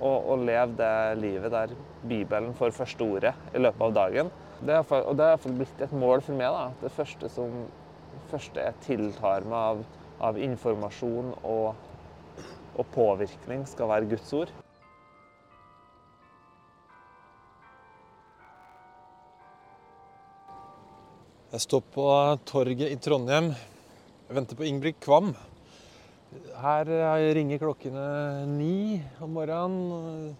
Og, og leve det livet der Bibelen får første ordet i løpet av dagen. Det er, og det har blitt et mål for meg. da. Det første som første jeg tiltar meg av, av informasjon og, og påvirkning, skal være Guds ord. Jeg står på torget i Trondheim. Jeg venter på Ingebrigt Kvam. Her ringer klokkene ni om morgenen.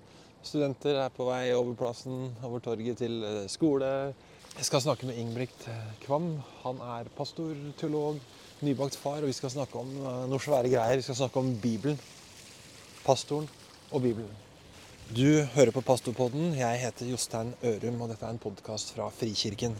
Studenter er på vei over plassen, over torget til skole. Jeg skal snakke med Ingebrigt Kvam. Han er pastor, teolog, nybakt far, og vi skal snakke om noen svære greier. Vi skal snakke om Bibelen. Pastoren og Bibelen. Du hører på Pastorpodden. Jeg heter Jostein Ørum, og dette er en podkast fra Frikirken.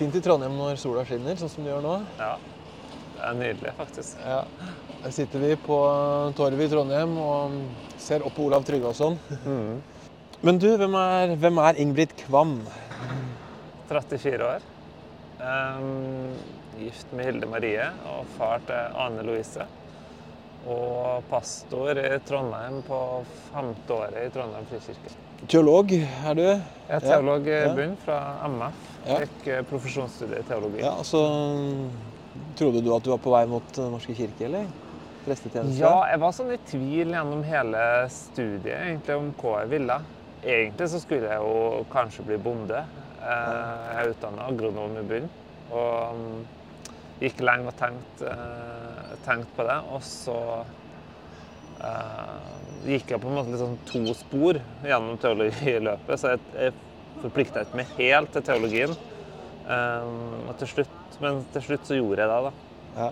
Fint i Trondheim når sola skinner, sånn som det gjør nå. Ja. Det er nydelig, faktisk. Ja. Her sitter vi på torvet i Trondheim og ser opp på Olav Tryggvason. Mm. Men du, hvem er, hvem er Ingrid Kvam? 34 år. Um, gift med Hilde Marie og far til Ane Louise. Og pastor i Trondheim på femte året i Trondheim frikirke. Teolog er du? Jeg er teolog i Ja. bunn fra MF. Ja. Gikk eh, profesjonsstudie i teologi. Ja, så Trodde du at du var på vei mot Den norske kirke, eller? Prestetjeneste? Ja, jeg var sånn i tvil gjennom hele studiet egentlig om hva jeg ville. Egentlig så skulle jeg jo kanskje bli bonde. Eh, Jeg er utdanna agronom i bunnen. Og mm, gikk lenge og tenkte eh, tenkt på det. Og så eh, gikk jeg på en måte sånn to spor gjennom teologiløpet. Så jeg, jeg forplikta ikke meg helt til teologien. Um, til slutt, men til slutt så gjorde jeg det, da. Ja.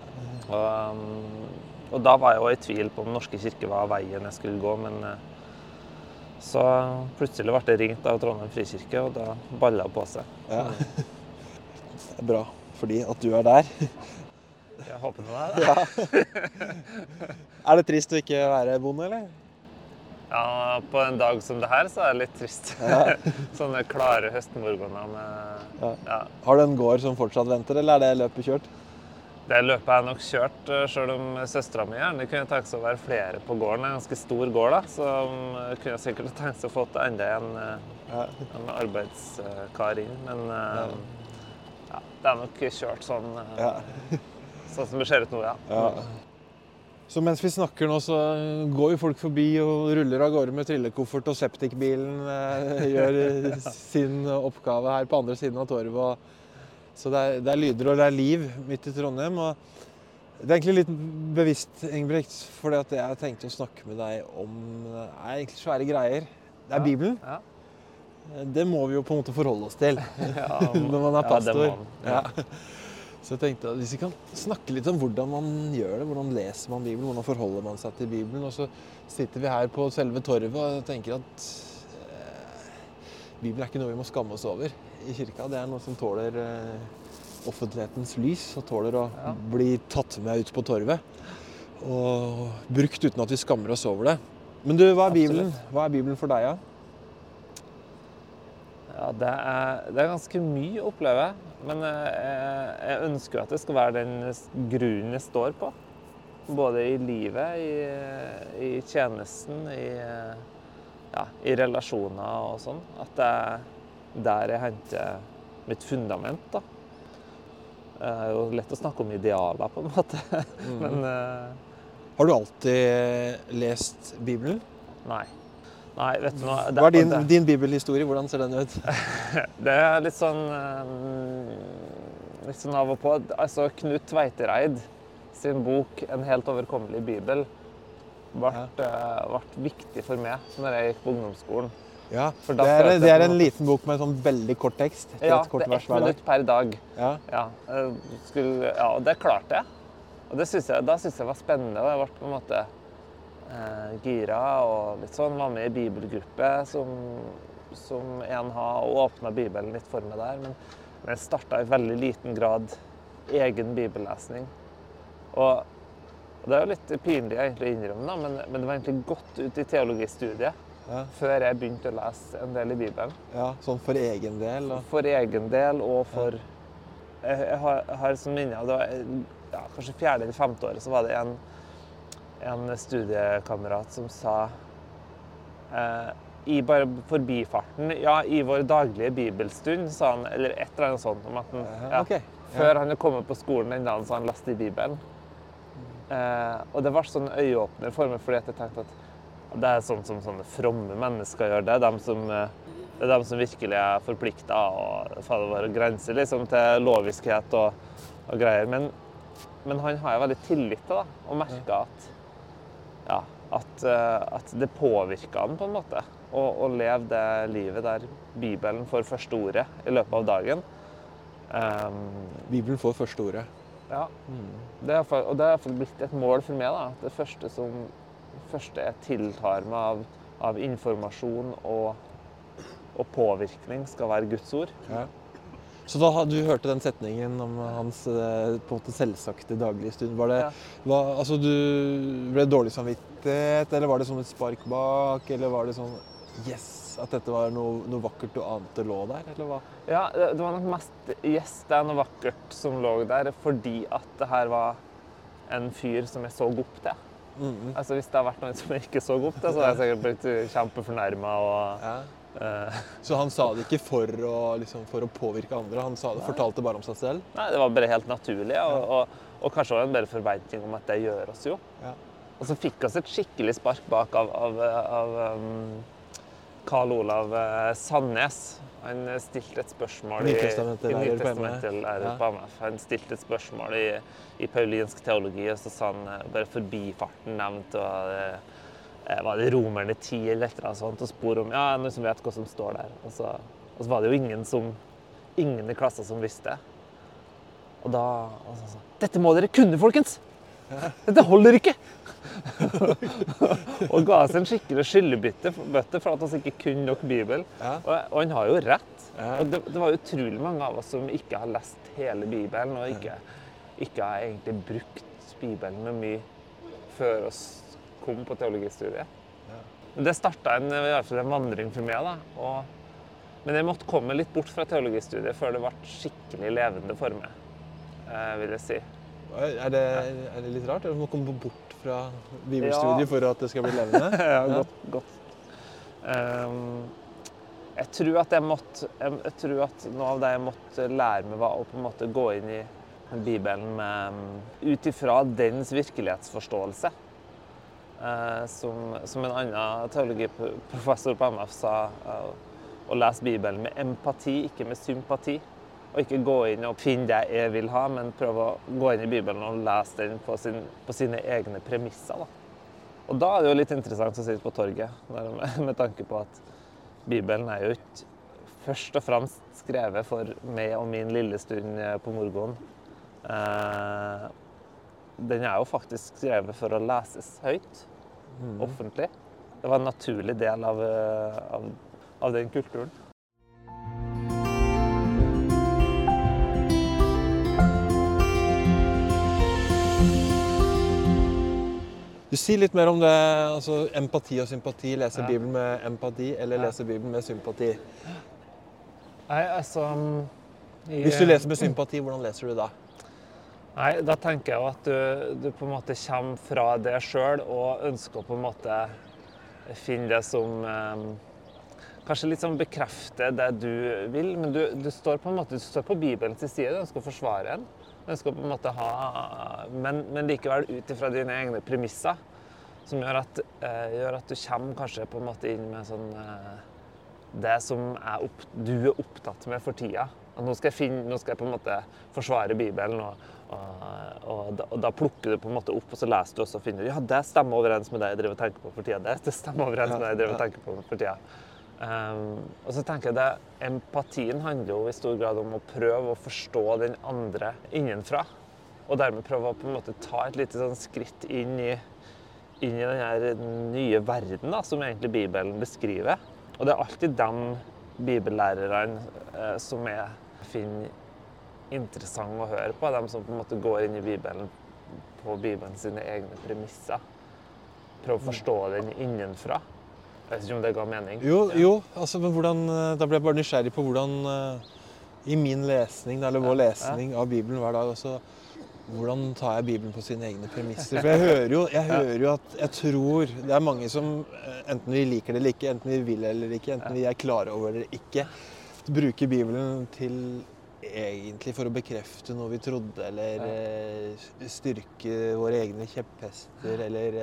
Og, um, og da var jeg jo i tvil på om Den norske kirke var veien jeg skulle gå, men så plutselig ble jeg ringt av Trondheim frikirke, og da balla det på seg. ja. Det er bra, fordi at du er der. Jeg håper det. er det. Er det trist å ikke være bonde, eller? Ja, på en dag som det her, så er det litt trist. Ja. Sånne klare høstmorgener med Ja. ja. Har du en gård som fortsatt venter, eller er det løpet kjørt? Det løpet er nok kjørt, sjøl selv om søstera mi gjerne kunne tenkt seg å være flere på gården. Det er en ganske stor gård, da, så um, kunne jeg sikkert tenkt seg å få til enda en, eh, Ja. en arbeidskar inn. Men eh, ja, det er nok kjørt sånn, eh, Ja. Sånn som det ser ut nå, ja. Ja. Så mens vi snakker nå, så går jo folk forbi og ruller av gårde med trillekoffert, og septikbilen eh, gjør sin oppgave her på andre siden av torvet. Så det er, det er lyder og det er liv midt i Trondheim. og Det er egentlig litt bevisst, Ingebrigt, for at jeg tenkte å snakke med deg om er egentlig svære greier. Det er Ja. Bibelen. Ja. Det må vi jo på en måte forholde oss til Ja, når man er det pastor. Ja. Så jeg tenkte at hvis vi kan snakke litt om hvordan man gjør det, hvordan leser man Bibelen, hvordan forholder man seg til Bibelen. Og så sitter vi her på selve torvet og tenker at eh, Bibelen er ikke noe vi må skamme oss over i kirka. Det er noe som tåler eh, offentlighetens lys og tåler å Ja. bli tatt med ut på torvet. Og brukt uten at vi skammer oss over det. Men du, hva er Bibelen? Hva er Bibelen for deg, da? Ja, det er, det er ganske mye å oppleve. Men eh, jeg, jeg ønsker jo at det skal være den grunnen jeg står på. Både i livet, i, i tjenesten, i, eh, ja, i relasjoner og sånn. At det er der jeg henter mitt fundament, da. Det er jo lett å snakke om idealer, på en måte. Men uh... Har du alltid lest Bibelen? nei. Nei, vet du det- Hva er din, det- din bibelhistorie? Hvordan ser den ut? Det er litt sånn eh, Litt sånn av og på. Altså, Knut Tveitereid sin bok 'En helt overkommelig bibel' ble, ja. ble viktig for meg når jeg gikk på ungdomsskolen. Ja, det er, det er en liten bok med en sånn veldig kort tekst. Ja, kort det er ett minutt per dag. Ja. Ja, skulle, ja og det klarte jeg. Og det synes jeg, da syntes jeg var spennende. og Jeg ble på en måte eh, gira og litt sånn. Var med i bibelgruppe som, som en har, og åpna Bibelen litt for meg der. Men, men jeg starta i veldig liten grad egen bibellesning Og, og det er jo litt pinlig egentlig å innrømme, da, men, men det var egentlig godt ut i teologistudiet Ja. før jeg begynte å lese en del i Bibelen. ja, Sånn for egen del? Og... For egen del og for Jeg, jeg har, jeg har som minne av det var, ja, kanskje fjerde eller femte året så var det en, en studiekamerat som sa eh, i bare forbifarten Ja, i vår daglige bibelstund, sa han, eller et eller annet sånt om at han, Ja, ja, ok. Før han hadde kommet på skolen den dagen så han leste i Bibelen. Eh, og det var sånn øyeåpner for meg, fordi jeg tenkte at det er sånn som sånne fromme mennesker gjør. Det dem som, eh, det er dem som virkelig er forplikta og fader våre grenser liksom, til loviskhet og, og greier. Men, men han har jeg veldig tillit til, da, og merka at, at, eh, at det påvirka han på en måte. Å, å leve det livet der Bibelen får første ordet i løpet av dagen. Um, Bibelen får første ordet. ja. Det er, og det har blitt et mål for meg. da. Det første som første jeg tiltar meg av, av informasjon og, og påvirkning, skal være Guds ord. Ja. Så da du hørte den setningen om hans eh, på en måte selvsagte daglige stund. Var det, Ja. var, altså du ble dårlig dårlig samvittighet, eller var det som et spark bak? Eller var det sånn Yes! At dette var noe, noe vakkert du ante lå der, eller hva? Ja, det det var nok mest Yes, det er noe vakkert som lå der, fordi at det her var en fyr som jeg så opp til. Mhm. Altså Hvis det hadde vært noen som jeg ikke så opp til, så hadde jeg sikkert blitt kjempefornærma og Ja. eh, Så han sa det ikke for å, liksom, for å påvirke andre, han sa det, fortalte bare om seg selv? Nei, det var bare helt naturlig, og, og, og kanskje også en bedre forventning om at det gjør oss jo. Ja. Og så fikk vi et skikkelig spark bak av, av, av um, Karl Olav eh, Sandnes. Han stilte et spørsmål i, i på MF. Nytestamentet-lærer Ja. på MF. Han stilte et spørsmål i, i paulinsk teologi, og så sa han eh, bare forbifarten nevnt og eh, eh, var det Romerne ti eller et eller annet sånt, og spor om ja, noen som vet hva som står der. Og så, og så var det jo ingen, som, ingen i klassen som visste. Og da og så, Dette må dere kunne, folkens! Dette holder ikke! og ga oss en skikkelig skyllebøtte for at vi ikke kunne nok Bibel. Ja. Og, og han har jo rett. Ja. Det, det var utrolig mange av oss som ikke har lest hele Bibelen, og ikke, ikke har egentlig brukt Bibelen noe mye før oss kom på teologistudiet. Ja. Det starta en, i hvert fall en vandring for meg. da. Og, men jeg måtte komme litt bort fra teologistudiet før det ble skikkelig levende for meg, eh, vil jeg si. Er det, er det litt rart? Du må komme bort fra bibelstudiet Ja. for at det skal bli levende? ja, godt. godt. Um, jeg tror at jeg måtte jeg tror at noe av det jeg måtte lære meg, var å på en måte gå inn i Bibelen med ut ifra dens virkelighetsforståelse. Uh, som, som en annen teologiprofessor på MF sa, uh, å lese Bibelen med empati, ikke med sympati. Og ikke gå inn og finne det jeg vil ha, men prøve å gå inn i Bibelen og lese den på, sin, på sine egne premisser. Da. Og da er det jo litt interessant å sitte på torget, med tanke på at Bibelen er jo ikke først og fremst skrevet for meg og min lille stund på morgenen. Eh, den er jo faktisk skrevet for å leses høyt, offentlig. Det var en naturlig del av, eh, av, av den kulturen. Sier litt mer om det, altså empati og sympati. Lese Ja. Bibelen med empati eller Ja. lese Bibelen med sympati. Nei, altså jeg, Hvis du leser med sympati, hvordan leser du da? Nei, da tenker jeg jo at du, du på en måte kommer fra det sjøl og ønsker å på en måte finne det som eh, Kanskje litt sånn bekrefte det du vil, men du, du står på en måte du står på Bibelens side. Du ønsker å forsvare den. Du skal på en måte ha Men, men likevel ut ifra dine egne premisser. Som gjør at, eh, gjør at du kommer kanskje på en måte inn med sånn eh, det som er opp, du er opptatt med for tida. At nå, skal jeg finne, nå skal jeg på en måte forsvare Bibelen, og, og, og, da, og da plukker du på en måte opp, og så leser du også og finner ja, det stemmer overens med det jeg driver og tenker på for tida. Det, det stemmer overens med det jeg driver og tenker på for tida. Um, og så tenker jeg det, Empatien handler jo i stor grad om å prøve å forstå den andre innenfra. Og dermed prøve å på en måte ta et lite sånn skritt inn i, inn i den nye verden da, som egentlig Bibelen beskriver. Og det er alltid de bibellærerne eh, som jeg finner interessant å høre på. De som på en måte går inn i Bibelen på Bibelen sine egne premisser. Prøve å forstå den innenfra. Jeg vet ikke om det ga mening. Jo, jo altså, men hvordan, eh, da ble jeg bare nysgjerrig på hvordan eh, I min lesning, eller vår lesning av Bibelen hver dag også, hvordan tar jeg Bibelen på sine egne premisser? For jeg hører jo, jeg hører jo at jeg tror Det er mange som, eh, enten vi liker det eller ikke, enten vi vil eller ikke, enten vi er klare over det eller ikke, bruker Bibelen til egentlig for å bekrefte noe vi trodde, eller styrke våre egne kjepphester, eller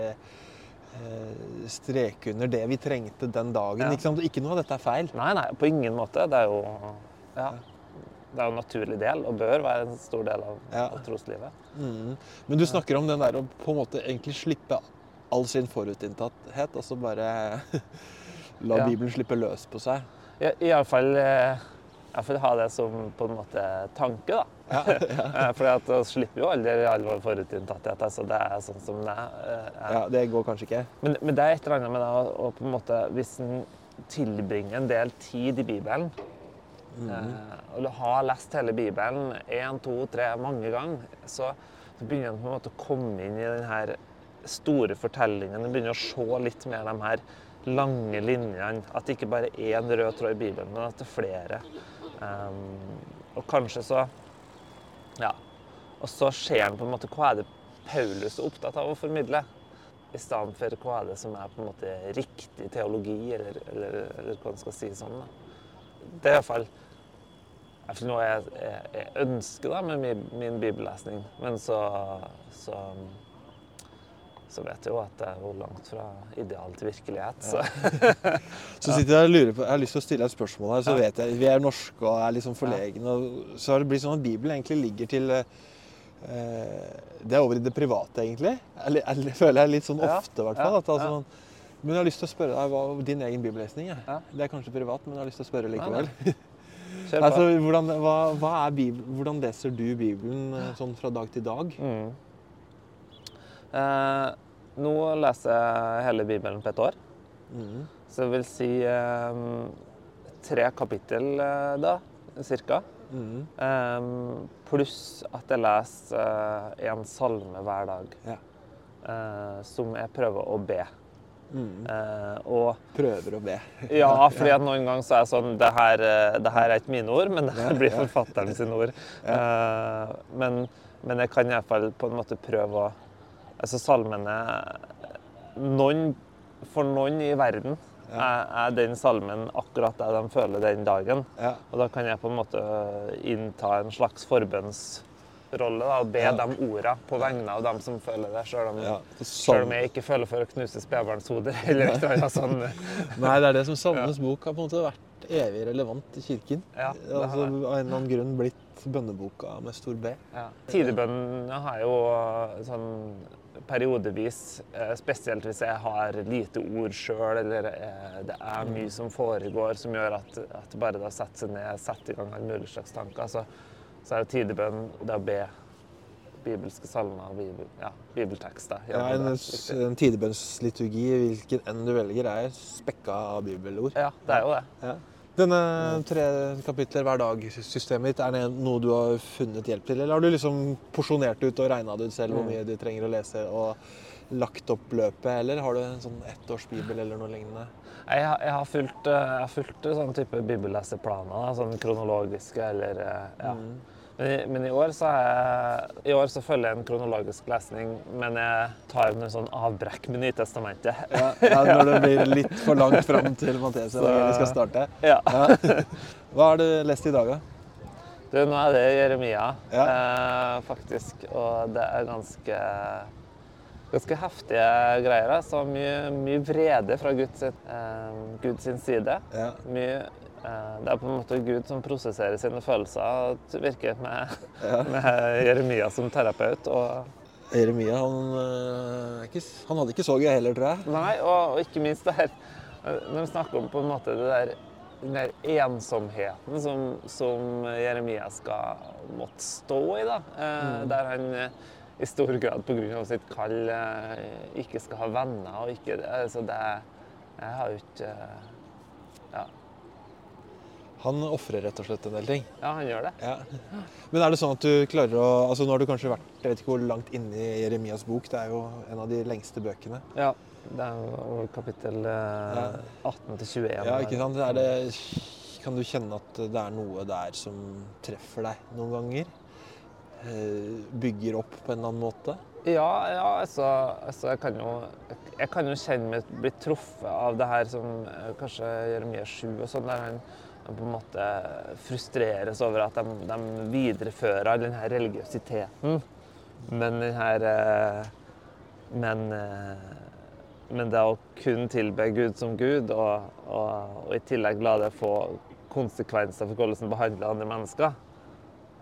streke under det vi trengte den dagen. Ja. Ikke, ikke noe av dette er feil. Nei, nei, på ingen måte. Det er jo ja, det er jo en naturlig del, og bør være en stor del av, Ja. av troslivet. Mm. Men du snakker om den der å på en måte egentlig slippe all sin forutinntatthet, og så bare la Ja. Bibelen slippe løs på seg. Iallfall ha det som på en måte tanke, da. Ja, ja. Fordi at vi slipper jo aldri all forutinntatthet. Altså det er sånn som det er. Eh, ja, det går kanskje ikke. Men, men det er et eller annet med det å, på en måte Hvis en tilbringer en del tid i Bibelen eh, og du har lest hele Bibelen én, to, tre, mange ganger, så, så begynner du på en måte å komme inn i den her store fortellingen. Du begynner å se litt mer de her lange linjene. At det ikke bare er én rød tråd i Bibelen, men at det er flere. Um, og kanskje så Ja. Og så ser han på en måte hva er det Paulus er opptatt av å formidle. I stedet for hva er det som er på en måte riktig teologi, eller, eller, eller hva en skal si sånn. da. Det er iallfall noe jeg, jeg, jeg ønsker da, med min, min bibellesning. Men så, så så vet jeg jo at det er jo langt fra ideal til virkelighet. Så. Så sitter jeg og lurer på, Jeg har lyst til å stille et spørsmål her, så Ja. vet jeg Vi er norske og er liksom forlegne. og Så har det blitt sånn at Bibelen egentlig ligger til eh, Det er over i det private, egentlig. Eller, jeg føler jeg litt sånn ofte, i hvert fall. At, altså, sånn- Men jeg har lyst til å spørre deg hva din egen bibellesning er. Ja. Det er kanskje privat, men jeg har lyst til å spørre likevel. Altså, hvordan, hva, hva er Bibel, hvordan leser du Bibelen eh, sånn fra dag til dag? Mm. Eh, nå leser jeg hele Bibelen på et år. Mm. Så det vil si eh, tre kapittel, eh, da, cirka. Mm. Eh, pluss at jeg leser eh, en salme hver dag. Ja. eh, som jeg prøver å be. Mm. Eh, og Prøver å be. ja, fordi at noen ganger så er det sånn det her, det her er ikke mine ord, men det her blir forfatteren sine ord. Eh, men, men jeg kan iallfall på en måte prøve å Altså salmene noen, For noen i verden Ja. er, er den salmen akkurat det de føler den dagen. Ja. Og da kan jeg på en måte innta en slags forbønnsrolle da, og be Ja. de orda på vegne av dem som føler det, sjøl om, om jeg ikke føler for å knuse spedbarnshoder eller et eller annet sånn. Nei, det er det som Salmenes bok har på en måte vært evig relevant i kirken. Ja, altså. Av en eller annen grunn blitt bønneboka med stor B. Ja. Tidebønnen har jo sånn periodevis, eh, spesielt hvis jeg har lite ord sjøl, eller eh, det er mye som foregår som gjør at, at bare det å sette seg ned, sette i gang alle mulige slags tanker, så, så er det tidebønn det å be bibelske salmer og bibel, ja, bibeltekster. Ja, en, en tidebønnsliturgi, hvilken enn du velger, er spekka av bibelord. ja, det er jo det. Ja. Denne tre kapitler hver dag-systemet ditt, er det noe du har funnet hjelp til? Eller har du liksom porsjonert ut og regna ut selv hvor Mm. mye du trenger å lese, og lagt opp løpet? Eller har du en sånn ettårsbibel eller noe lignende? Jeg, har- jeg har fulgt, eh, jeg har fulgt sånn type bibelleseplaner, sånn kronologiske eller eh, ja. Mm. Men, men i år jeg, i år så følger jeg en kronologisk lesning, men jeg tar en sånn avbrekk med Nytestamentet. Ja, ja, når det blir litt for langt fram til Mathias, Så- evangeliet skal starte. Ja. Ja. Hva har du lest i dag, da? Du, nå er det Jeremia, Ja. eh, faktisk. Og det er ganske, ganske heftige greier. Så mye, mye vrede fra Guds, eh, Guds side. Ja. Mye, det er på en måte Gud som prosesserer sine følelser. Det virker med, Ja. med Jeremia som terapeut. Og, Jeremia han, s- han hadde ikke så gøy heller, tror jeg. nei, og, og ikke minst det her Når vi snakker om på en måte det der, den der ensomheten som, som Jeremia skal måtte stå i, da. Mm. Der han eh, i stor grad pga. sitt kall eh, ikke skal ha venner og ikke Altså det Jeg har jo ikke eh. Han ofrer rett og slett en del ting. Ja, han gjør det. Ja. Men er det sånn at du klarer å altså Nå har du kanskje vært jeg vet ikke hvor langt inne i Jeremias bok. Det er jo en av de lengste bøkene. Ja. Det er jo kapittel eh, 18 til 21. Ja, ikke sant? Er det, kan du kjenne at det er noe der som treffer deg noen ganger? Eh, Bygger opp på en eller annen måte? Ja, ja altså, altså jeg, kan jo, jeg kan jo kjenne meg bli truffet av det her som eh, kanskje Jeremia 7 og sånn, der han på en måte frustreres over at de, de viderefører denne religiøsiteten. Men denne eh, Men, eh, men det å kun tilbe Gud som Gud, og, og, og i tillegg la det få konsekvenser for hvordan man behandler andre mennesker,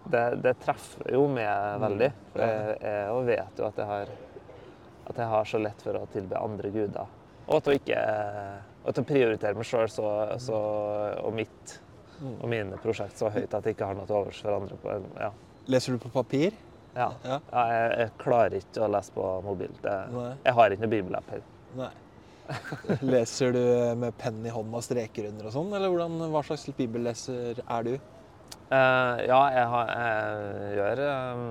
det, det treffer jo meg veldig. For jeg, jeg vet jo at jeg, har, at jeg har så lett for å tilbe andre guder. Og at hun ikke at å prioritere meg sjøl og mitt og mine prosjekt så høyt at jeg ikke har noe til overs for andre. På, ja. Leser du på papir? Ja. Ja. Ja, jeg, jeg klarer ikke å lese på mobil. Det, jeg har ikke noe bibelapp her. Nei. Leser du med penn i hånda og streker under og sånn, eller hvordan, hva slags bibelleser er du? Uh, ja, jeg, har, jeg, gjør, um,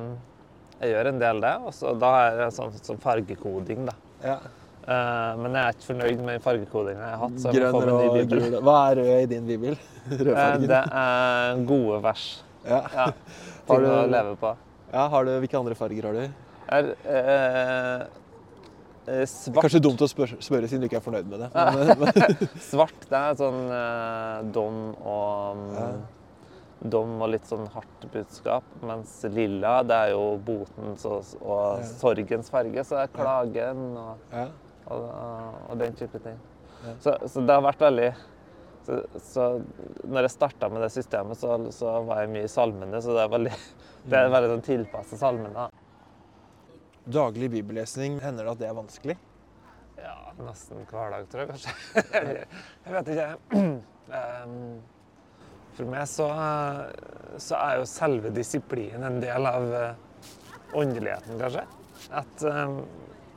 jeg gjør en del det. Og så da er det sånn sånn fargekoding, da. Ja. Eh, men jeg er ikke fornøyd med fargekodingen jeg har hatt. Så jeg må få meg ny bibel. Hva er rød i din bibel? Eh, Rødfargen? det er gode vers. Ja. Ja. Har Ting du- å leve på. ja, har du, hvilke andre farger har du? Er, eh, eh, svart, Kanskje dumt å spørre, spørre siden du ikke er fornøyd med det. Men, svart, det er sånn eh, dom og Ja. mm, Dom og litt sånn hardt budskap. Mens lilla, det er jo botens og, og Ja. sorgens farge. Så det er klagen og, ja. Og, og den type ting. Ja. Så, så det har vært veldig så, så når jeg starta med det systemet, så, så var jeg mye i salmene. Så det er veldig, det er veldig sånn tilpassa salmene. Daglig bibellesning, hender det at det er vanskelig? Ja, nesten hver dag, tror jeg kanskje. jeg vet ikke. For meg så, så er jo selve disiplinen en del av eh, åndeligheten, kanskje. At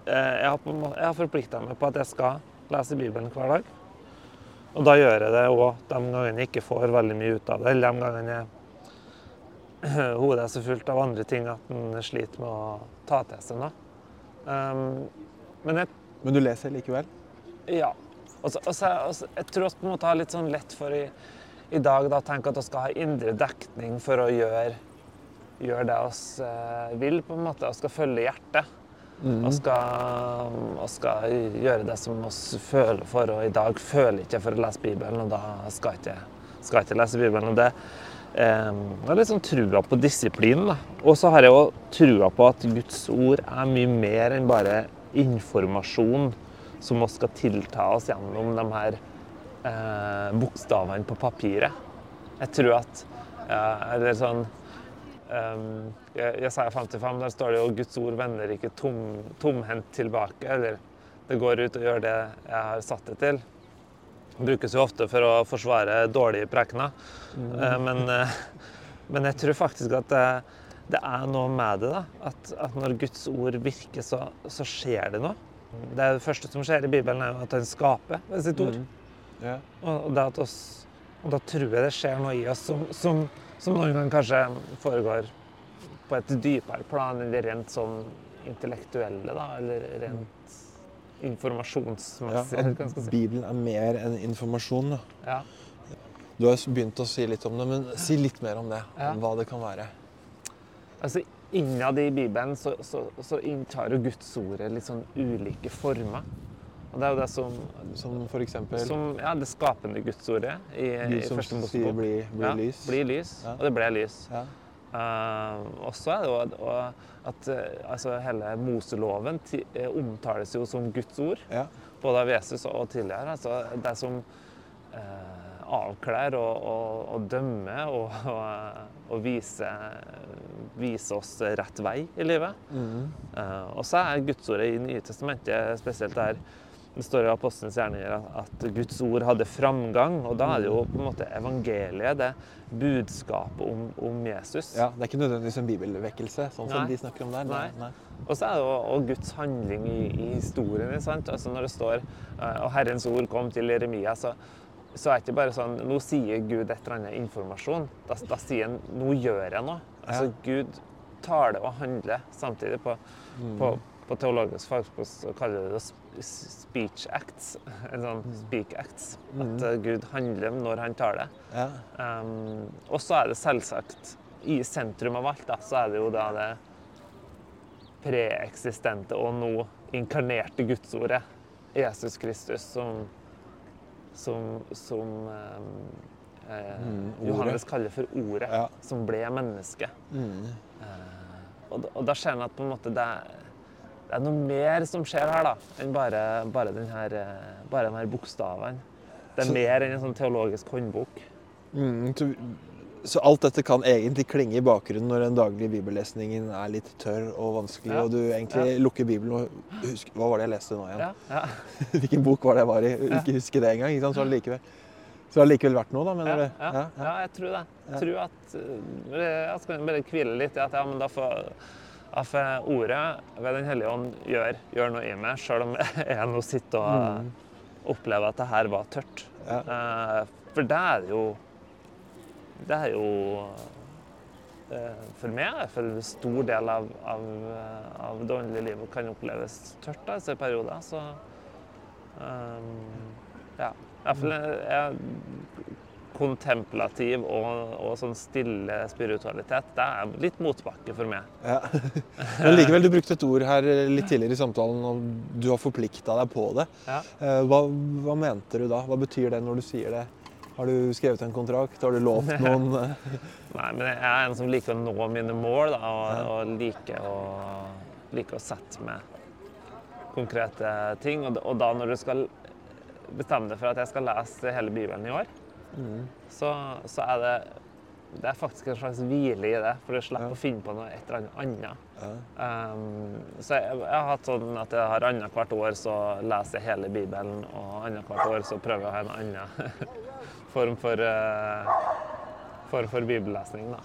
jeg har, jeg har forplikta meg på at jeg skal lese Bibelen hver dag. Og da gjør jeg det òg de gangene jeg ikke får veldig mye ut av det, eller de gangene jeg hodet er så fullt av andre ting at en sliter med å ta til seg noe. Um, men jeg Men du leser likevel? ja. Og så, og så, og så, jeg tror vi har litt sånn lett for i, i dag da, tenke at vi skal ha indre dekning for å gjøre, gjøre det vi eh, vil, på en måte. Vi skal følge hjertet. Og skal, skal gjøre det som vi føler for. Og i dag føler jeg ikke for å lese Bibelen, og da skal jeg ikke, skal jeg ikke lese Bibelen. Og det eh, er litt sånn trua på disiplinen. Og så har jeg òg trua på at Guds ord er mye mer enn bare informasjon som vi skal tilta oss gjennom de her eh, bokstavene på papiret. Jeg tror at eh, Eller sånn Um, Jesaja 55, der står det jo 'Guds ord vender ikke tom, tomhendt tilbake'. Eller 'det går ut og gjør det jeg har satt det til'. Det brukes jo ofte for å forsvare dårlige prekener. Eh, men, uh, men jeg tror faktisk at det, det er noe med det. da. At, at når Guds ord virker, så, så skjer det noe. Det, det første som skjer i Bibelen, er jo at han skaper ved sitt ord. Ja. Og, og, det at oss, og da tror jeg det skjer noe i oss som, som, som noen ganger kanskje foregår på et dypere plan det rent sånn intellektuelle, da, eller rent Ja, eller man skal at si. Bibelen er mer enn informasjon. Da. Ja. Du har begynt å si litt om det, men si litt mer om det. Ja. Hva det kan være. Altså, Innad i Bibelen så, så, så inntar jo Guds ordet litt sånn ulike former. Og det er jo det som, Som for eksempel som ja, det skapende Gudsordet i, Gud i første Mosebok. 'bli, bli ja, lys'. Bli lys. Ja. Og det ble lys. Ja. Uh, også er det jo at- og at uh, altså, hele Moseloven eh, omtales jo som Guds ord, Ja. både av Jesus og tidligere. Altså, det som uh, avkler og, og, og dømmer og, og viser, viser oss rett vei i livet. Mm. Uh, og så er Gudsordet i Nye testamentet spesielt der det står i Apostelens gjerninger at, Guds ord hadde framgang. Og da er det jo på en måte evangeliet, det budskapet om, om Jesus. ja. Det er ikke nødvendigvis en bibelvekkelse, sånn som Nei. de snakker om der. Nei. Nei. Og så er det jo og Guds handling i, i historien. sant? Altså Når det står eh, og Herrens ord kom til Jeremia, så, så er det ikke bare sånn Nå sier Gud et eller annet informasjon. Da, da sier han Nå gjør jeg noe. Altså Gud taler og handler samtidig. På, på, på teologisk fagspråk så kaller vi det speech acts. En sånn speak acts. At eh, Gud handler når han taler. Ja. Um, og så er det selvsagt i sentrum av alt, da, så er det jo da det preeksistente og nå inkarnerte gudsordet, Jesus Kristus, som, som, som um, eh, Mm. Johannes kaller for Ordet, Ja. som ble menneske. Mm. Eh, og, og da ser en at på en måte det er, det er noe mer som skjer her, da, enn bare, bare, den her, eh, bare de bokstavene. Det er Så- mer enn en sånn teologisk håndbok. Mm, så, så alt dette kan egentlig klinge i bakgrunnen når den daglige bibellesningen er litt tørr og vanskelig, Ja. og du egentlig lukker Bibelen og husker Hva var det jeg leste nå igjen? Ja, ja. Hvilken bok var det jeg var i? Ikke husker det engang. Så har det likevel, så har det likevel vært noe, da, mener Ja, du? ja, ja, jeg tror det. Jeg tror at uh, Jeg skal bare hvile litt i at ja, men da får, får ordet ved Den hellige ånd gjør, gjør noe i meg, sjøl om jeg nå sitter og Mm. opplever at det her var tørt. Ja. Eh, for det er jo Det er jo eh, For meg det en stor del av, av, eh, av det åndelige livet kan oppleves tørt da, i disse perioder. Så um, ja. Iallfall jeg kontemplativ og, og sånn stille spiritualitet, det er litt motbakke for meg. Ja. Men likevel, du brukte et ord her litt tidligere i samtalen, og du har forplikta deg på det. Ja. Eh, Hva, hva mente du da? Hva betyr det når du sier det? Har du skrevet en kontrakt? Har du lovt noen eh, Nei, men jeg er en som liker å nå mine mål, da, og, og liker, å, liker å sette meg konkrete ting. Og, og da når du skal bestemme deg for at jeg skal lese hele Bibelen i år, så, så er det det er faktisk en slags hvile i det, for du slipper Ja. å finne på noe et eller annet. Ja. Um, så jeg, jeg har hatt sånn at jeg har annethvert år så leser jeg hele Bibelen, og annethvert år så prøver jeg å ha en annen form for, uh, form for bibellesning. Da.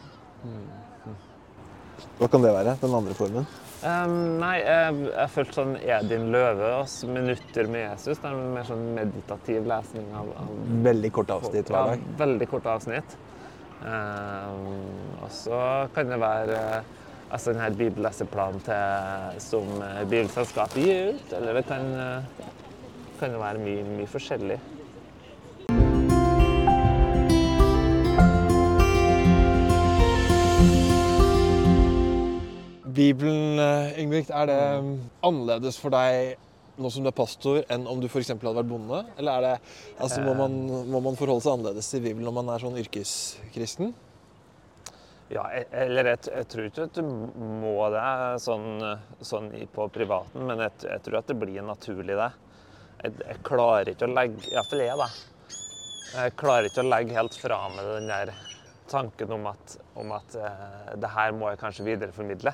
Hva kan det være? Den andre formen? Um, nei, jeg, jeg følte sånn Edin Løvaas 'Minutter med Jesus'. Det er en mer sånn meditativ lesning av, av Veldig kort avsnitt hver dag. Ja, veldig kort avsnitt. Um, og så kan det være eh, altså denne bibelleseplanen til, som eh, Bibelselskapet gir ut. Eller det kan, eh, kan være mye, mye forskjellig. Bibelen, Ingebrigt, er det mm, annerledes for deg nå som du er pastor, enn om du f.eks. hadde vært bonde? Eller er det, altså, må, man, må man forholde seg annerledes til Bibelen når man er sånn yrkeskristen? Ja, e- eller jeg, jeg tror ikke at du må det sånn, sånn på privaten, men jeg, jeg tror at det blir naturlig, det. Jeg, jeg klarer ikke å legge Iallfall jeg, da. Jeg klarer ikke å legge helt fra meg den der tanken om at, om at eh, det her må jeg kanskje videreformidle.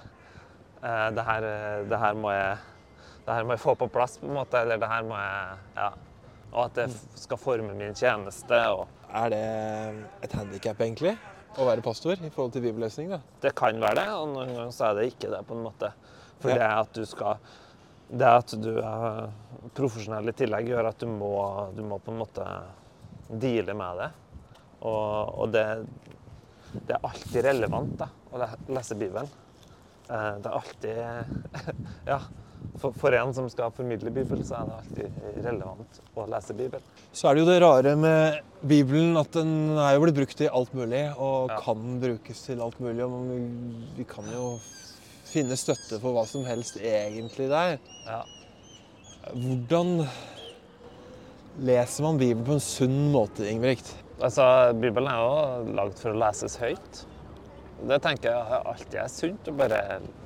Eh, det, her, eh, det, her må jeg, det her må jeg få på plass, på en måte. Eller det her må jeg Ja. Og at det skal forme min tjeneste. og Er det et handikap, egentlig? Å være pastor i forhold til bibellesning? da? Det kan være det, og noen ganger så er det ikke det, på en måte. For Ja. det at du skal Det at du er profesjonell i tillegg, gjør at du må, du må på en måte deale med det. Og, og det, det er alltid relevant da, å lese Bibelen. Eh, Det er alltid Ja. For, for en som skal formidle Bibelen, så er det alltid relevant å lese Bibelen. Så er det jo det rare med Bibelen at den er jo blitt brukt til alt mulig, og Ja. kan brukes til alt mulig. Og vi- vi kan jo finne støtte for hva som helst egentlig der. Ja. Hvordan leser man Bibelen på en sunn måte, Ingebrigt? Altså, Bibelen er jo lagd for å leses høyt. Det tenker jeg alltid er sunt, å bare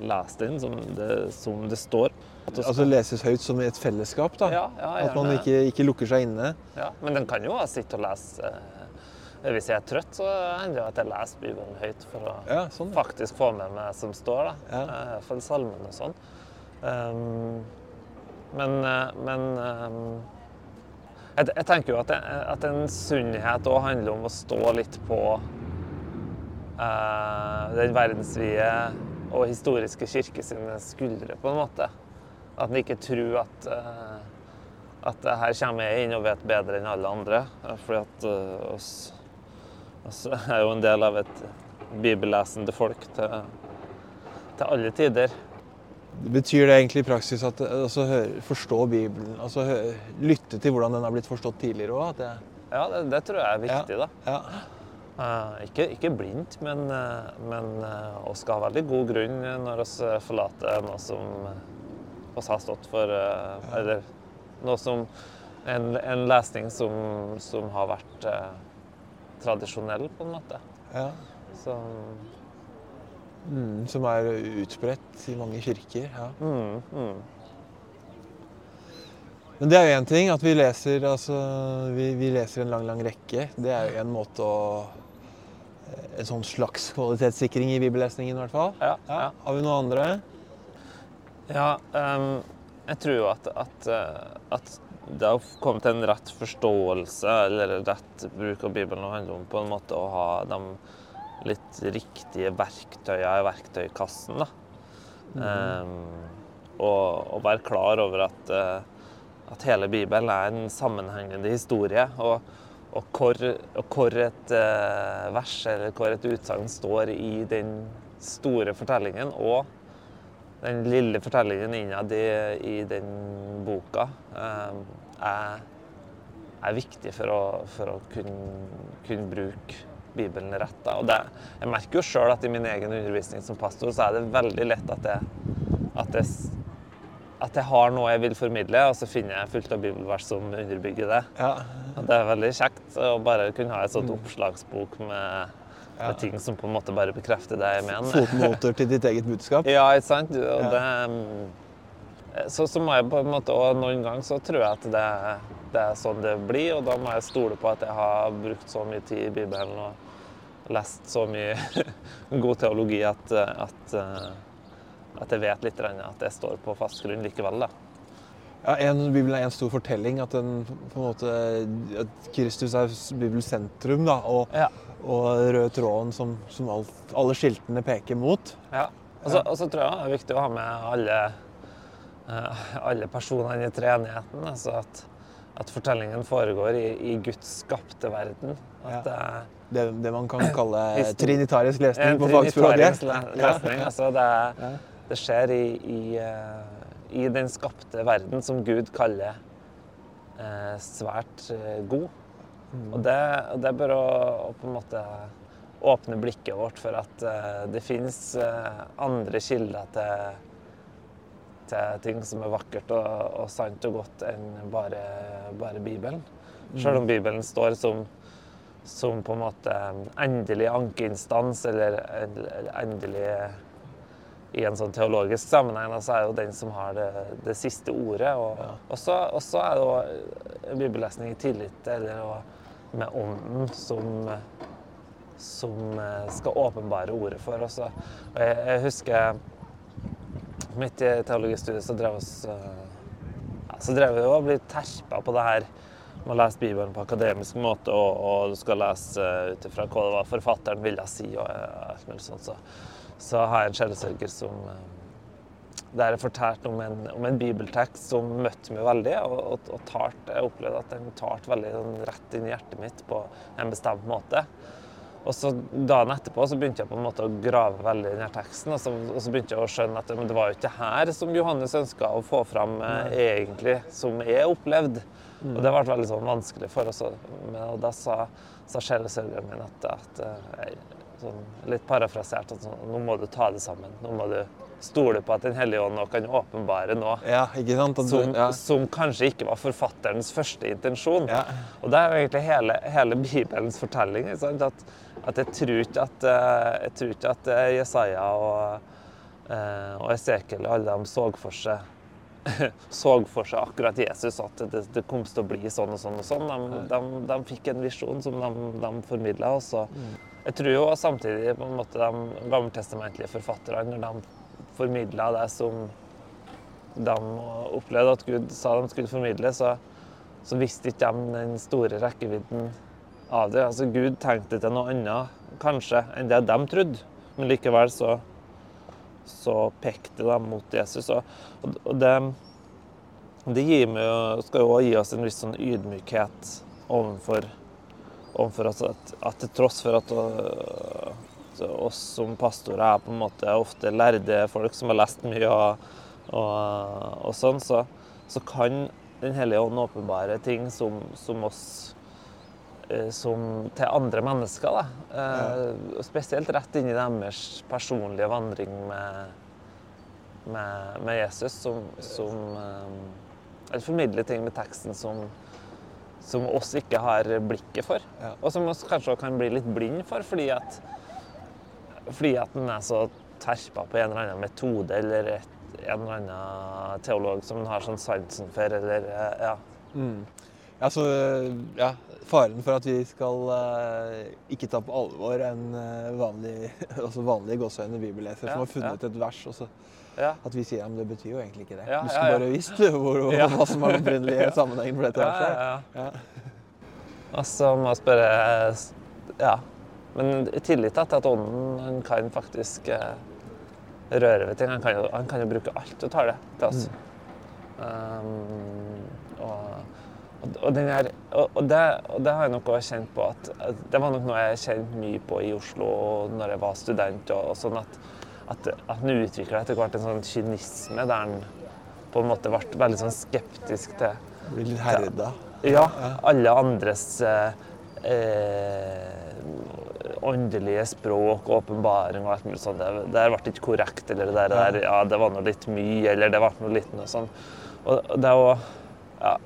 lese inn som det, som det står. Altså leses høyt som i et fellesskap, da? ja, ja, At man ikke, ikke lukker seg inne? ja, Men den kan jo sitte og lese eh, Hvis jeg er trøtt, så hender det at jeg leser Bibelen høyt for å Ja, sånn. faktisk få med meg som står. da. Eh, Iallfall salmen og sånn. Um, men eh, men um, jeg, jeg tenker jo at, det, at en sunnhet òg handler om å stå litt på den verdensvide og historiske kirke sine skuldre, på en måte. At en ikke tror at, eh, at her kommer jeg inn og vet bedre enn alle andre. Fordi at uh, oss, oss er jo en del av et bibellesende folk til, til alle tider. Betyr det egentlig i praksis at altså, forstå Bibelen, altså lytte til hvordan den har blitt forstått tidligere òg? Ja, det, det, tror jeg er viktig, ja, da. Ja. Uh, ikke, ikke, blindt, men, uh, men vi skal ha veldig god grunn når vi forlater noe som vi har stått for. Eller noe som En, en lesning som, som, har vært tradisjonell, på en måte. Ja. Så, mm, som er utbredt i mange kirker. Ja. Mm, mm. Men det er jo én ting at vi leser, altså, vi, vi leser en lang, lang rekke. Det er jo en måte å En sånn slags kvalitetssikring i bibellesningen, i hvert fall. Ja, ja. Har vi noen andre? Ja, um, jeg tror jo at, at, at det har kommet en rett forståelse, eller rett bruk av Bibelen, og handler om på en måte å ha de litt riktige verktøyene i verktøykassen. da. Mm. Um, og, og, være klar over at, at hele Bibelen er en sammenhengende historie. og og hvor, og hvor et uh, vers eller hvor et utsagn står i den store fortellingen, og den lille fortellingen innad i, den boka, uh, er, er, viktig for å, for å kunne, kunne, bruke Bibelen rett. Det, jeg merker jo sjøl at i min egen undervisning som pastor, så er det veldig lett at jeg, at jeg at jeg har noe jeg vil formidle, og så finner jeg fullt av bibelvers som underbygger det. Ja. Det er veldig kjekt å bare kunne ha et sånt oppslagsbok med, med ting som på en måte bare bekrefter det jeg mener. Fotnoter til ditt eget budskap? Ja, ikke sant. Og det, mm, så, så, må jeg på en måte, og Noen ganger så tror jeg at det, det, er sånn det blir, og da må jeg stole på at jeg har brukt så mye tid i Bibelen og lest så mye god teologi at, at at jeg vet litt at jeg står på fast grunn likevel. da. Ja, en, Bibelen er en stor fortelling. At, den, måte, at Kristus er Bibels sentrum. Da, og, ja. og rød tråden som, som alt, alle skiltene peker mot. Ja. Og så, og så tror jeg det er viktig å ha med alle, uh, alle personene i treenigheten. Altså at, at, fortellingen foregår i, i, Guds skapte verden. At, ja. det, det, man kan kalle trinitarisk lesning på fagspråket. Lesning, altså det det skjer i, i, eh, i, den skapte verden som Gud kaller eh, svært eh, god. Mm. Og det, det bør å, å, på en måte åpne blikket vårt for at eh, det finnes eh, andre kilder til, til, ting som er vakkert og, og sant og godt enn bare, bare Bibelen. Mm. Selv om Bibelen står som, som på en måte endelig ankeinstans eller, eller endelig i en sånn teologisk sammenheng så er jo den som har det, det siste ordet. Og ja. også, er det jo bibellesning i tillit eller med ånden som, som eh, skal åpenbare ordet for oss. Og jeg, jeg husker midt i teologistudiet så drev oss eh, ja, så drev vi og ble terpa på det her med å lese Bibelen på akademisk måte, og, og du skal lese uh, ut ifra hva det var forfatteren ville si. og alt mulig sånt. Så så har jeg en sjelesørger som eh, der jeg fortalte om en, om en, bibeltekst som møtte meg veldig. og, og, og tart, Jeg opplevde at den talte veldig sånn, rett inn i hjertet mitt på en bestemt måte. Og så Dagen etterpå så begynte jeg på en måte å grave veldig i denne teksten. Og så, og så, begynte jeg å skjønne at det var jo ikke her som Johannes ønska å få fram eh, egentlig, som jeg opplevde. Mm. Og det ble veldig sånn vanskelig for oss. Og da sa, sa sjelesørgeren min at, at, at eh, Sånn, litt parafrasert. Sånn, nå må du ta det sammen. Nå må du stole på at Den hellige ånd nå kan åpenbare noe ja, sant, som, ja. som, kanskje ikke var forfatterens første intensjon. Ja. Og det er jo egentlig hele, hele Bibelens fortelling. At, at, jeg tror ikke at, eh, jeg tror ikke at eh, Jesaja og, eh, og Esekiel og alle dem så for seg så for seg akkurat Jesus, at det, det kom til å bli sånn og sånn. og sånn. De, de, de fikk en visjon som de, de formidla. Mm. Jeg tror jo samtidig på en måte de gammeltestamentlige forfatterne, når de formidla det som de opplevde at Gud sa de skulle formidle, så, så visste ikke de den store rekkevidden av det. Altså Gud tenkte til noe annet kanskje enn det de trodde, men likevel så så pekte de mot Jesus. Og, og det, Det gir meg, skal jo også gi oss en viss sånn ydmykhet overfor, overfor oss at, at til tross for at øh, oss som pastorer er på en måte ofte lærde folk som har lest mye og, og, og sånn, så, så kan Den hellige ånd åpenbare ting som, som oss eh, som til andre mennesker. Da. Ja. Spesielt rett inn i deres personlige vandring med, med, med Jesus, som, som eh, eller formidler ting med teksten som, som oss ikke har blikket for. Ja. Og som oss kanskje også kan bli litt blind for, fordi at, fordi at den er så terpa på en eller annen metode eller et, en eller annen teolog som den har sånn sansen for, eller eh, ja. Mm. Ja, så, ja, faren for at vi skal uh, ikke ta på alvor en uh, vanlig, altså vanlige gåseøyne bibelleser Ja, som har funnet ja. et vers, og så ja. at vi sier at det betyr jo egentlig ikke det. Ja, du skulle bare visst hvor, hva som er den opprinnelige sammenhengen for dette Ja, verset. ja, ja. Ja. Og så må jeg spørre Ja. Men i tillit til at ånden han kan faktisk eh, røre ved ting. Han kan, jo, han kan jo bruke alt og det til oss. Um, og, og, her, og, og, det, og det har jeg nok også kjent på at, Det var nok noe jeg kjente mye på i Oslo når jeg var student. og, og sånn at, at, at han utvikla etter hvert en sånn kynisme der han på en måte ble veldig sånn skeptisk til Blir litt herda. ja, alle andres eh, eh, åndelige språk og åpenbaring og alt mulig sånt. Det, det ble ikke korrekt, eller det der, ja, det var noe litt mye, eller det ble noe litt noe sånn. Og, det jo Ja.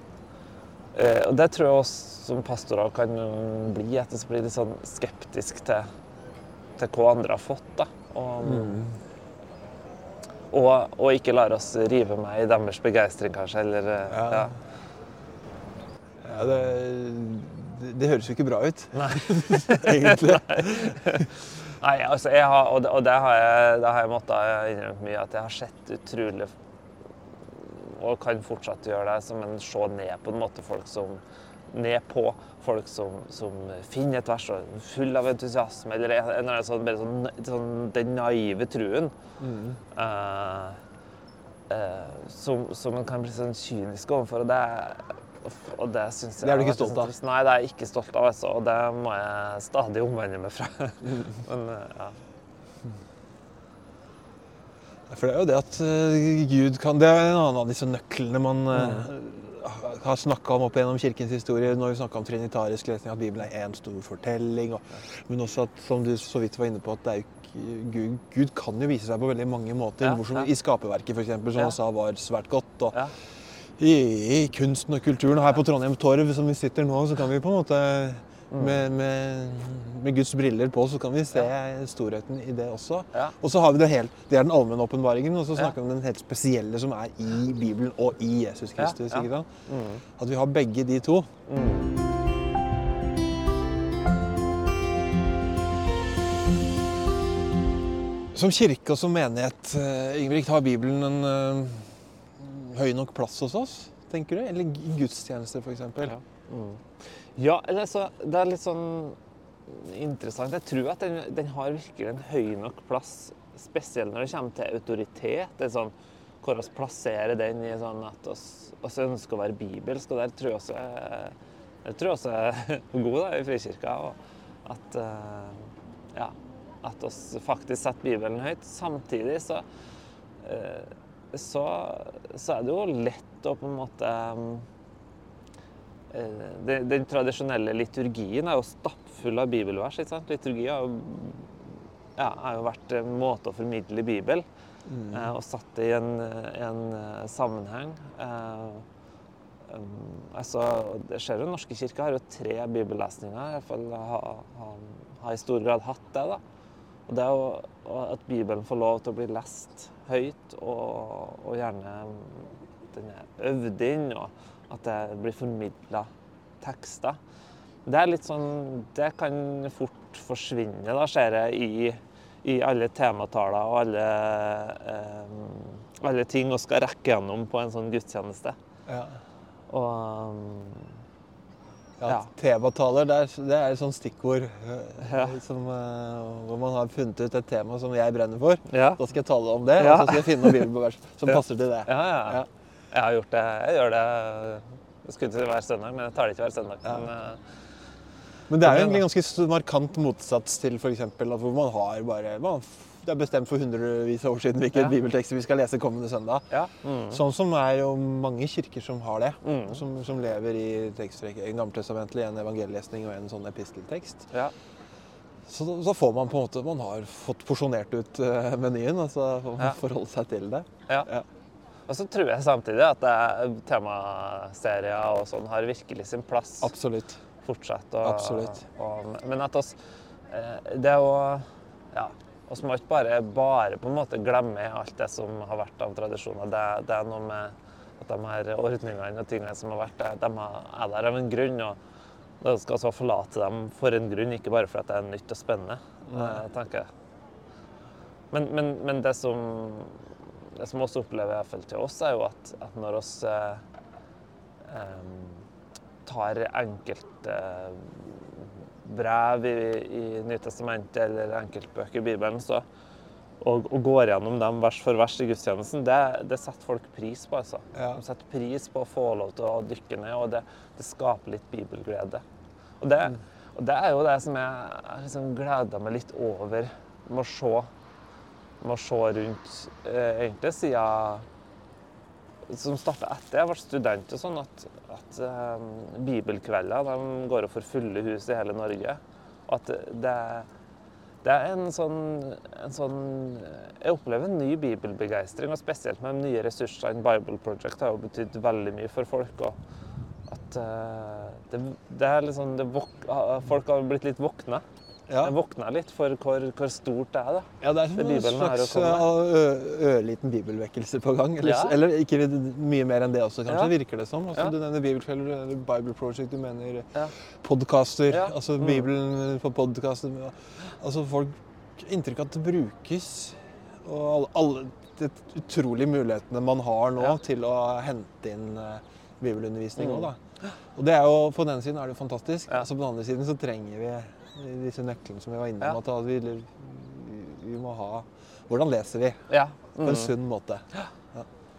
Eh, og det tror jeg også som pastorer kan bli, at det blir litt sånn skeptisk til, til hva andre har fått, da. Og, og, og ikke lar oss rive med i deres begeistring, kanskje, eller eh, Ja. ja. Ja, det, det, det høres jo ikke bra ut, Nei. egentlig. Nei, altså, jeg har, og det, og det har jeg, det har jeg måttet innrømme mye, at jeg har sett utrolig Og kan fortsatt gjøre det, som en se ned på en måte folk som Ned på folk som, som finner et vers og er full av entusiasme, eller en eller annen sånn, sånn, sånn den naive truen. Mm. Uh, uh, som, som en kan bli sånn kynisk overfor. Og det, og det synes jeg Det er du ikke stolt av? sånn- Nei, det er jeg ikke stolt av. Altså, og det må jeg stadig omvende meg fra. Men eh, ja. For det er jo det at Gud kan Det er en annen av disse nøklene man eh, har snakka om opp gjennom kirkens historie. når vi snakka om trinitarisk lesning, at Bibelen er én stor fortelling. Og, men også at, som du så vidt var inne på, at det er ikke, Gud, Gud kan jo vise seg på veldig mange måter. Ja, som ja. I skaperverket, f.eks., som Ja. han sa var svært godt. Og i, i kunsten og kulturen. Og her på Trondheim Torv, som vi sitter nå, så kan vi på en måte. Med, med, med Guds briller på, så kan vi se storheten i det også. Ja. Og så har vi det helt, det er den allmenne åpenbaringen, og så snakker vi om den helt spesielle som er i Bibelen og i Jesus Kristus. Ja, ja. ikke sant? Mm. At vi har begge de to. Mm. Som kirke og som menighet, eh, Ingebrigt, har Bibelen en uh, høy nok plass hos oss, tenker du? Eller i gudstjenester, f.eks.? Ja. Mm. Ja, eller så Det er litt sånn interessant. Jeg tror at den, den har virkelig en høy nok plass, spesielt når det kommer til autoritet. Det er sånn, hvor vi plasserer den i sånn at oss ønsker å være bibelsk. Og der tror jeg også er, tror er god i Frikirka. Og at, eh, ja, at oss faktisk setter Bibelen høyt. Samtidig så, eh, så, så er det jo lett å på en måte den, den tradisjonelle liturgien er jo stappfull av bibelvers. ikke sant? Liturgi har jo, ja, har jo vært en måte å formidle Bibel eh, og satt det i en, en eh, sammenheng. Eh, um, altså, det skjer jo Norske kirke har jo tre bibellesninger, i hvert fall har ha, ha i stor grad hatt det. da. Og det er jo at Bibelen får lov til å bli lest høyt, og, og gjerne den er øvd inn, og at det blir formidla tekster. Det er litt sånn Det kan fort forsvinne, da, ser jeg, i, i alle temataler og alle, eh, alle ting vi skal rekke gjennom på en sånn gudstjeneste. Ja. Og Ja, Ja. Temataler, det er, det er et sånt stikkord eh, Ja. som, eh, hvor man har funnet ut et tema som jeg brenner for. ja. Da skal jeg tale om det, og så skal jeg finne noen bibelvers som passer til det. Ja, ja. Jeg har gjort det. Jeg gjør det jeg skulle ikke hver søndag, men jeg tar det ikke hver søndag. Ja. Men, eh, Men det er jo egentlig ganske markant motsats til f.eks. hvor man har bare man, Det er bestemt for hundrevis av år siden hvilke Ja. bibeltekster vi skal lese kommende søndag. ja. Mm. Sånn som er jo mange kirker som har det. Mm. Som, som lever i. En gammeltestamentlig, en evangelielesning og en sånn episteltekst. ja. Så så får man på en måte Man har fått porsjonert ut uh, menyen, og så får man Ja. forholde seg til det. Ja. Og så tror jeg samtidig at det, temaserier og sånn har virkelig sin plass Absolutt. fortsatt. Og, Absolutt. Og, men at oss eh, Det er jo Ja. oss må ikke bare, bare på en måte glemme alt det som har vært av tradisjoner. Det, det er noe med at de her ordningene og tingene som har vært der, de er der av en grunn. og da skal altså forlate dem for en grunn, ikke bare fordi det er nytt og spennende. Eh, tenker jeg. Men, men, men det som det som også opplever i hvert til oss, er jo at, at når oss eh, em, tar enkelte brev i, i Nytestamentet eller enkeltbøker i Bibelen, så, og, og går gjennom dem vers for vers i gudstjenesten, det, det setter folk pris på. altså. Ja. De setter pris på å få lov til å dykke ned, og det, det skaper litt bibelglede. Og det, og det er jo det som jeg, jeg liksom gleder meg litt over med å se, med å se rundt eh, egentlig siden som starta etter jeg ble student, og sånn at, at eh, bibelkvelder de går for fulle hus i hele Norge. Og at det, det er en sånn, en sånn Jeg opplever en ny bibelbegeistring, og spesielt med de nye ressursene. Bible Project har jo betydd veldig mye for folk. og at eh, det, det er litt sånn det Folk har blitt litt våkne. Ja. Jeg våkna litt for hvor, hvor stort det er. da. Ja, det er Det en slags uh, ørliten bibelvekkelse på gang. Eller, Ja. eller ikke mye mer enn det også, kanskje, Ja. virker det som. Altså. Du nevner Bibelkvelder, eller Bible Project, du mener Ja. podkaster. Altså Mm. Bibelen på podkaster. Altså folk Inntrykk at det brukes. Og alle, alle de utrolige mulighetene man har nå til å hente inn uh, bibelundervisning Mm. da. Og det er jo, På den siden er det jo fantastisk. Altså På den andre siden så trenger vi disse nøklene som vi var innom. Ja. At vi, vi må ha Hvordan leser vi? Ja. På en Mm. sunn måte.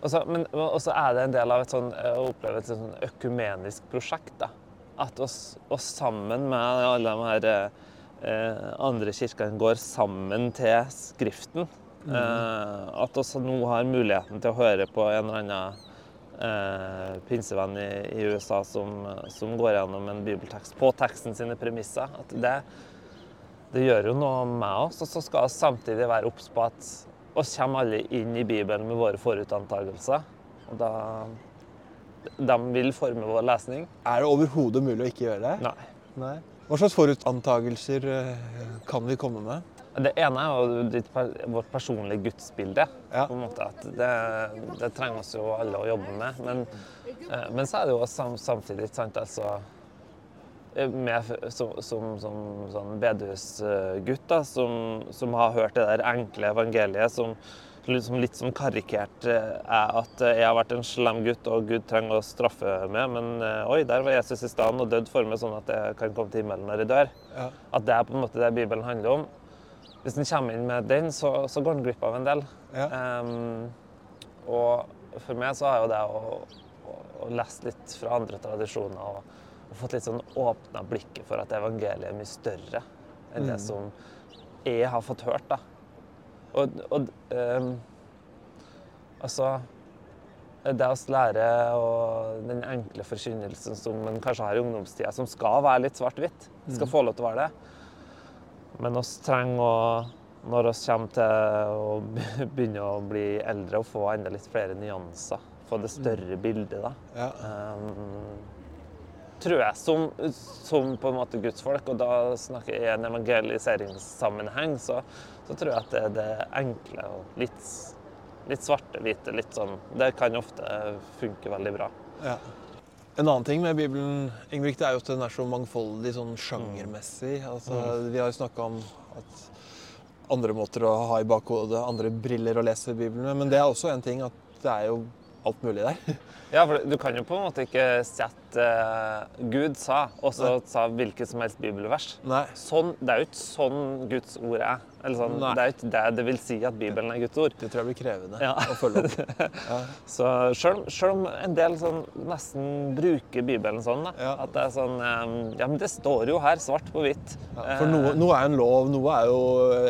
Så- og så er det en del av et sånn, jeg opplever et sånn økumenisk prosjekt. da. At oss, oss sammen med alle de her eh, andre kirkene går sammen til Skriften. Eh, at oss nå har muligheten til å høre på en eller annen eh, pinsevenn i, i USA som, som går gjennom en bibeltekst på teksten sine premisser. At det, det gjør jo noe med oss. Og så skal vi samtidig være obs på at oss kommer alle inn i Bibelen med våre forutantagelser. Og da De vil forme vår lesning. Er det overhodet mulig å ikke gjøre det? Nei. Nei. Hva slags forutantagelser eh, kan vi komme med? Det ene er jo ditt, vårt personlige gudsbilde. Ja. på en måte at det, det trenger oss jo alle å jobbe med. Men, eh, men så er det jo sam, samtidig sant, altså eh, med, som, som, som sånn bedehusgutt da, som, som har hørt det der enkle evangeliet som liksom litt som karikert eh, er at jeg har vært en slem gutt og Gud trenger å straffe meg, men oi, der var Jesus i stand og dødd for meg sånn at jeg kan komme til himmelen når jeg dør. Ja. At det er på en måte det Bibelen handler om. Hvis en kommer inn med den, så, så går en glipp av en del. Ja. Um, og for meg så har jo det å, å, å lese litt fra andre tradisjoner og, og fått litt sånn åpna blikket for at evangeliet er mye større enn det Mm. som jeg har fått hørt. da. Og, og um, altså det å lære og den enkle forkynnelsen som en kanskje har i ungdomstida, som skal være litt svart-hvitt, skal Mm. få lov til å være det. Men oss trenger å, når vi kommer til å begynne å bli eldre, å få enda litt flere nyanser. Få det større bildet, da. Ja. Um, tror jeg, som, som på en måte gudsfolk, og da snakker jeg i en evangeliseringssammenheng, så, så tror jeg at det er det enkle og litt, litt svarte-hvite, litt sånn Det kan ofte funke veldig bra. Ja. En annen ting med Bibelen Ingebrigt, det er jo at den er så mangfoldig sånn sjangermessig. Altså, Vi har jo snakka om at andre måter å ha i bakhodet, andre briller å lese Bibelen med. Men det er også en ting at det er jo alt mulig der. Ja, for du kan jo på en måte ikke sette uh, Gud sa, og så sa hvilket som helst bibelvers. Nei. Sånn, det er jo ikke sånn Guds ord er. Eller sånn, det er jo ikke det det vil si at Bibelen er Guds ord. Det tror jeg blir krevende Ja. å følge opp. Ja. Så selv, om en del sånn nesten bruker Bibelen sånn, da, Ja. at det er sånn eh, Ja, men det står jo her, svart på hvitt. Ja, For noe, noe er en lov, noe er jo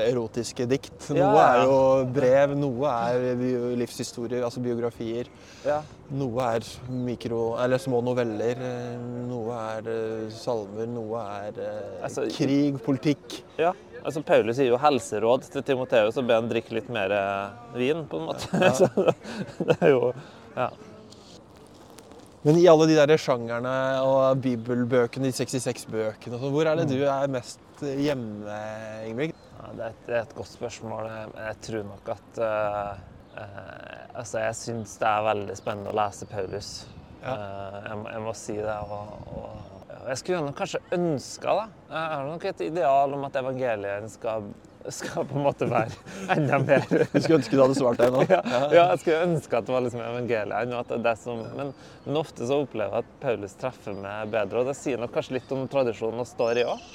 erotiske dikt. Noe Ja, ja, er jo brev, noe er livshistorie, livshistorier, altså biografier. Ja. Noe er mikro, eller små noveller, eh, noe er eh, salmer, noe er eh, Altså, krig, politikk. Ja. Altså, Paulus gir jo helseråd til Timoteus og ber han drikke litt mer eh, vin, på en måte. Så det er jo Ja. Men i alle de der sjangerne og bibelbøkene, de 66 bøkene, og sånn, hvor er det du er mest hjemme, Ingebrigt? Ja, det, er et, det er et godt spørsmål. Jeg, tror nok at uh, uh, Altså, jeg syns det er veldig spennende å lese Paulus. Ja. Uh, jeg, må- jeg må si det. Og, og jeg skulle kanskje ønska, da Jeg har nok et ideal om at evangeliet skal, skal på en måte være enda mer Du skulle ønske du hadde svart deg nå. ja, ja, jeg skulle ønske at det var liksom evangeliet. at det er det som, men, men ofte så opplever jeg at Paulus treffer meg bedre. Og det sier nok kanskje litt om tradisjonen vi står i òg.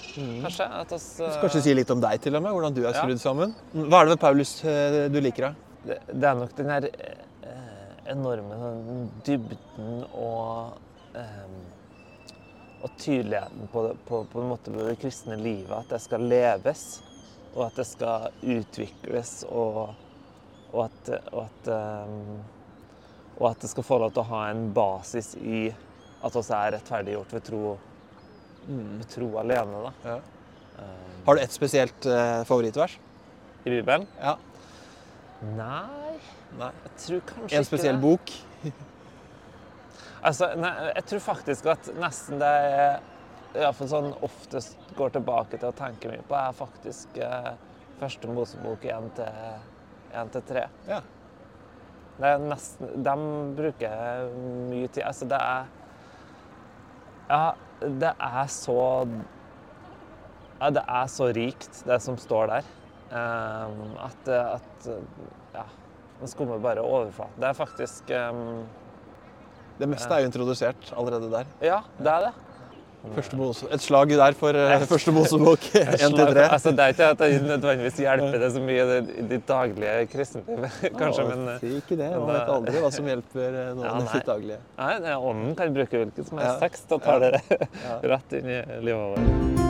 Kanskje. At oss, uh... Kanskje si litt om deg til og med, hvordan du er Ja. sammen. Hva er det ved Paulus eh, du liker? da? det, det er nok den her eh, enorme sånn dybden og eh, og tydeligheten på, det- på, på en måte på det kristne livet. At det skal leves, og at det skal utvikles, og, og at, og at um, og at det skal få lov til å ha en basis i at vi er rettferdiggjort ved tro, ved tro alene. Ja. Eh, Har du et spesielt uh, favorittvers? I Bibelen? Ja. Nei, Nei. jeg tror kanskje En ikke det. bok? Altså, nei, jeg tror faktisk at nesten det jeg iallfall sånn oftest går tilbake til å tenke mye på, er faktisk eh, første Mosebok 1 til, 1 til 3. Ja. Det er nesten, dem bruker jeg mye tid. Altså, det er Ja, det er så Ja, det er så rikt, det som står der, Um, at, at Ja. Man skummer bare overflaten. Det er faktisk eh, Det meste er jo introdusert allerede der. Ja, det er det. Bose, et slag der for uh, første Mosebok 1-3. Altså, det er ikke at det nødvendigvis hjelper det så mye i det- ditt daglige kristenliv, kanskje, men eh, Si ikke det. Man vet aldri hva som hjelper eh, noen Ja, i sitt daglige. nei, ånden kan bruke hvilken som helst tekst og tar det rett inn i livet vårt.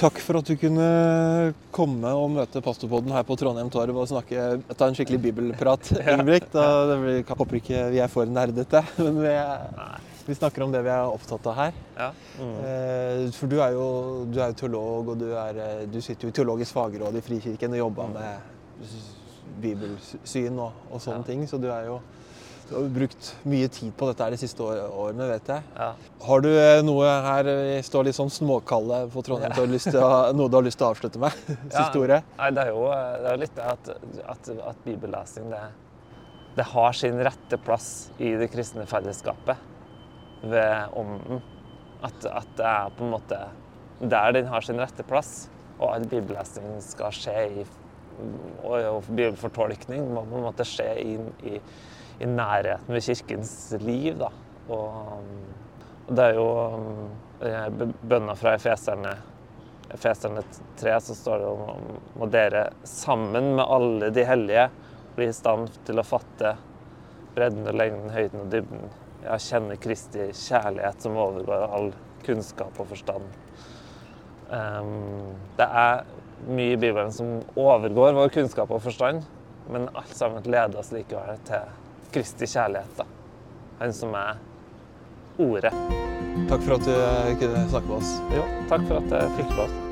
Takk for at du kunne komme og møte pastorpodden her på Trondheim Torv og snakke, ta en skikkelig bibelprat, Ingebrigt. Da, det blir, jeg håper ikke vi er for nerdete, men vi, er, vi snakker om det vi er opptatt av her. Ja. Mm. Eh, For du er jo du er teolog, og du, er, eh, du sitter jo i teologisk fagråd i Frikirken og jobber med bibelsyn og, og sånne Ja. ting, så du er jo du har brukt mye tid på dette de siste årene, vet jeg. Ja. Har du eh, noe her Vi står litt sånn småkalde på Trondheim. Du lyst til å, noe du har lyst til å avslutte med? Siste Ja. ordet? Nei, det er jo det er litt det at, at, at bibellesing det, det har sin rette plass i det kristne fellesskapet ved ånden. At, at det er på en måte der den har sin rette plass. Og all bibellesing skal skje i Og, og bibelfortolkning må på en måte skje inn i, i nærheten ved kirkens liv. Da. Og, og det er jo um, bønna fra Efeserne Efeserne 3 så står det om må dere sammen med alle de hellige bli i stand til å fatte bredden og lengden, høyden og dybden. Ja, kjenne Kristi kjærlighet som overgår all kunnskap og forstand. Um, det er mye i Bibelen som overgår vår kunnskap og forstand, men alt sammen leder oss likevel til Kristi kjærlighet. Da. Han som er Ordet. Takk for at du kunne snakke med oss. Jo, takk for at jeg fikk lov.